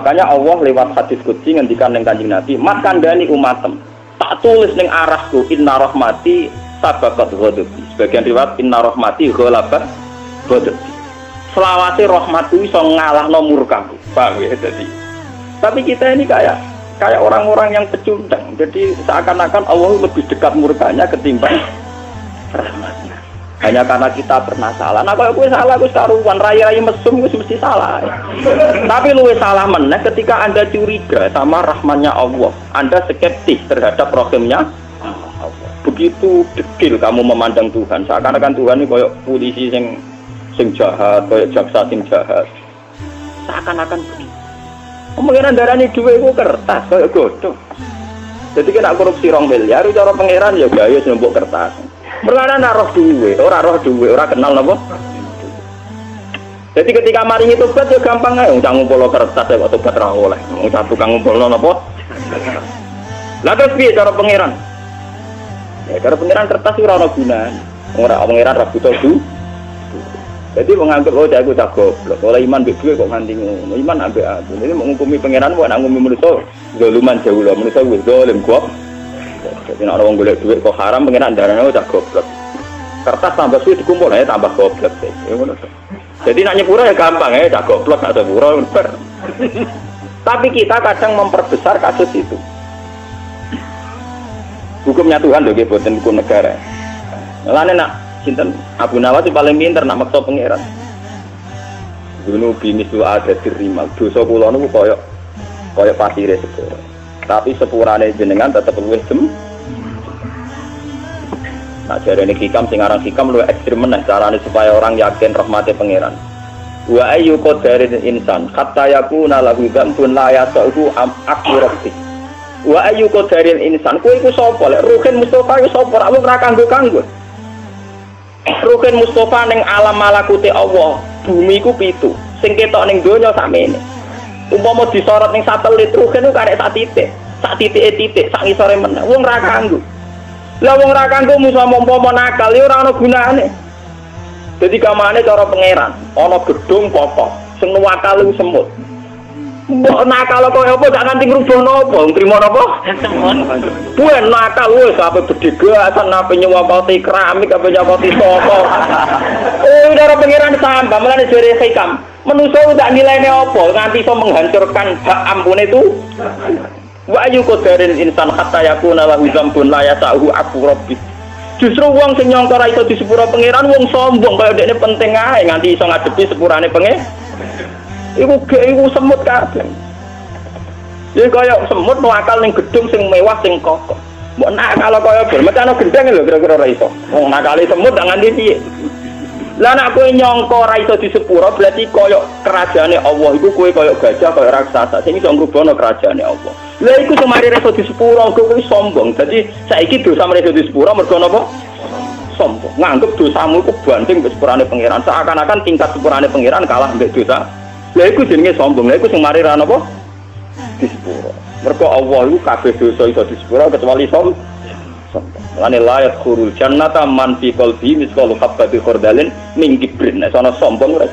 Makanya Allah lewat hadis kudsi ngendikan dengan kanjeng Nabi, "Mat kandhani umatem, tak tulis ning arahku inna rahmati sabakat ghadabi." Sebagian riwayat inna rahmati ghalabat ghadabi. Selawase rahmatku iso ngalahno murkaku. Paham ya jadi. Tapi kita ini kayak kayak orang-orang yang pecundang. Jadi seakan-akan Allah lebih dekat murkanya ketimbang rahmatnya. Hanya karena kita pernah salah. Nah kalau gue salah, gue karuan raya-raya mesum, gue mesti salah. Tapi lu salah mana ketika anda curiga sama rahmannya Allah. Anda skeptis terhadap Allah. Begitu dekil kamu memandang Tuhan. Seakan-akan Tuhan ini kayak polisi yang sing jahat, kayak jaksa sing jahat. Seakan-akan. Pengiran darah ini dua itu kertas, kayak godok. Jadi kena korupsi rong miliar, cara pangeran ya gaya sembok kertas. Perkara nak roh duwe, ora roh duwe, ora kenal napa? Jadi ketika maringi tobat ya gampang ae wong ngumpul kertas ya tobat ra oleh. Wong satu kang ngumpulno napa? Lah terus piye cara pangeran? Ya cara pangeran kertas ora ono gunane. Ora pangeran ra butuh du. Jadi menganggap oh jago tak goblok. Oleh iman mbek kok nganti ngono. Iman ambek aku. Ini menghukumi pangeran kok nak ngumi manusa zaluman jauh lah. Manusa wis zalim kok. Jadi nak orang golek duit kok haram pengen darahnya udah goblok. Kertas tambah suwi dikumpul ya tambah goblok sih. Ya. Jadi nak nyepura ya gampang ya, dah goblok nak nyepura bener. Tapi kita kadang memperbesar kasus itu. Hukumnya Tuhan loh, buatan hukum negara. Lainnya nak, sinten Abu Nawas itu paling pinter nak maksa pangeran. Dulu bini su ada terima, dosa pulau nu koyok koyok pasir sepura. Tapi sepurane jenengan tetap luwih jem. Nah jadi ini hikam sing aran hikam lu ekstrim meneh carane supaya orang yakin rahmati pangeran. Wa ayyu qadarin insan hatta yakuna lahu dzambun la yasahu am akurati. Wa ayyu qadarin insan kuwi iku sapa lek Ruhin Mustafa iku sapa ora wong ra kanggo-kanggo. Ruhin Mustafa ning alam malakute Allah, bumi ku pitu. Sing ketok ning donya sakmene. Umpama disorot ning satelit Ruhin ku karek sak titik. Sak titike titik, sak ngisore meneh. Wong ra kanggo. Lah wong ra kanggo musa umpama nakal ya ora ana gunane. Jadi kamane cara pangeran, ana gedung pokok sing nuwakal semut. Mbok nakal kok apa gak nganti ngrubah napa, nrimo napa? Buan nakal wis ape bedegasan ape nyewapati keramik ape nyewapati soto. Oh, cara pangeran sambah mulane jere hikam. Manusa tak nilainya apa nganti iso menghancurkan hak ampun itu. Ayu qadarin insan hatta yakuna lahu dzambun la yasahu aku rabbi. Justru wong sing nyangka ra iso disepuro pangeran wong sombong kaya dekne penting ae nganti iso ngadepi sepurane pengen. Iku gek iku semut kabeh. Ya kaya semut nuakal ning gedung sing mewah sing kokoh. Mbok nakal kaya bel mecano gendeng lho kira-kira ora iso. Wong nakali semut nganti piye? Lah nek kowe nyangka ora iso disepuro berarti kaya kerajaane Allah iku kowe kaya gajah kaya raksasa sing iso ngrubono kerajaane Allah. Lah iku semari iso disepuro kowe kuwi sombong. Dadi saiki dosa mari iso disepuro mergo napa? Sombong. Nganggep dosamu iku banding mbek sepurane pangeran. Seakan-akan tingkat sepurane pangeran kalah mbek dosa. Lah iku jenenge sombong. Lah iku sing mari ra napa? Disepuro. Mergo Allah iku kabeh dosa iso disepuro kecuali sombong. Lane layat khurul jannata man fi qalbi misqalu habbati khardalin min kibrin. Sono sombong ora